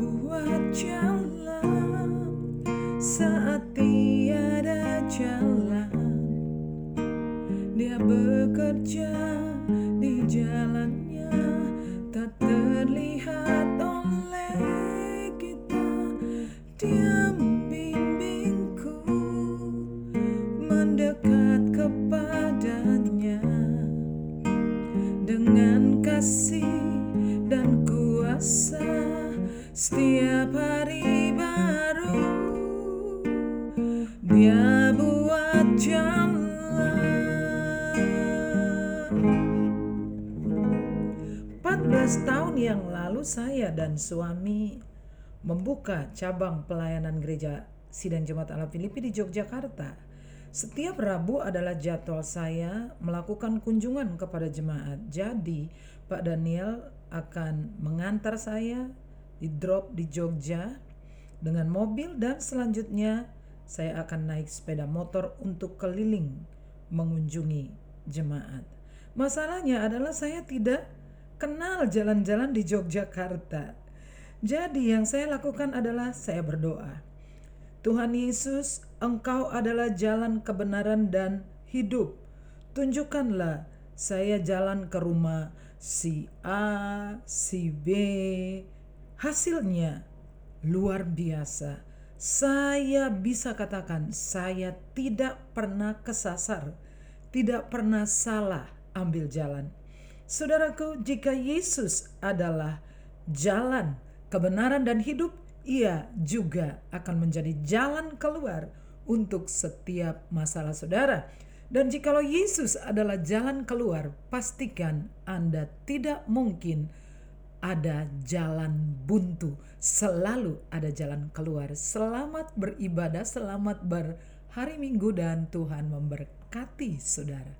buat jalan saat tiada jalan. Dia bekerja di jalannya tak terlihat oleh kita. Dia membimbingku mendekat kepadanya dengan kasih dan kuasa setiap hari baru dia buat jalan 14 tahun yang lalu saya dan suami membuka cabang pelayanan gereja Sidang Jemaat Allah Filipi di Yogyakarta. Setiap Rabu adalah jadwal saya melakukan kunjungan kepada jemaat. Jadi, Pak Daniel akan mengantar saya di drop di Jogja dengan mobil dan selanjutnya saya akan naik sepeda motor untuk keliling mengunjungi jemaat. Masalahnya adalah saya tidak kenal jalan-jalan di Yogyakarta. Jadi yang saya lakukan adalah saya berdoa. Tuhan Yesus, Engkau adalah jalan kebenaran dan hidup. Tunjukkanlah saya jalan ke rumah si A, si B. Hasilnya luar biasa. Saya bisa katakan saya tidak pernah kesasar, tidak pernah salah ambil jalan. Saudaraku, jika Yesus adalah jalan, kebenaran, dan hidup, Ia juga akan menjadi jalan keluar untuk setiap masalah saudara. Dan jikalau Yesus adalah jalan keluar, pastikan Anda tidak mungkin ada jalan buntu. Selalu ada jalan keluar. Selamat beribadah, selamat berhari Minggu dan Tuhan memberkati saudara.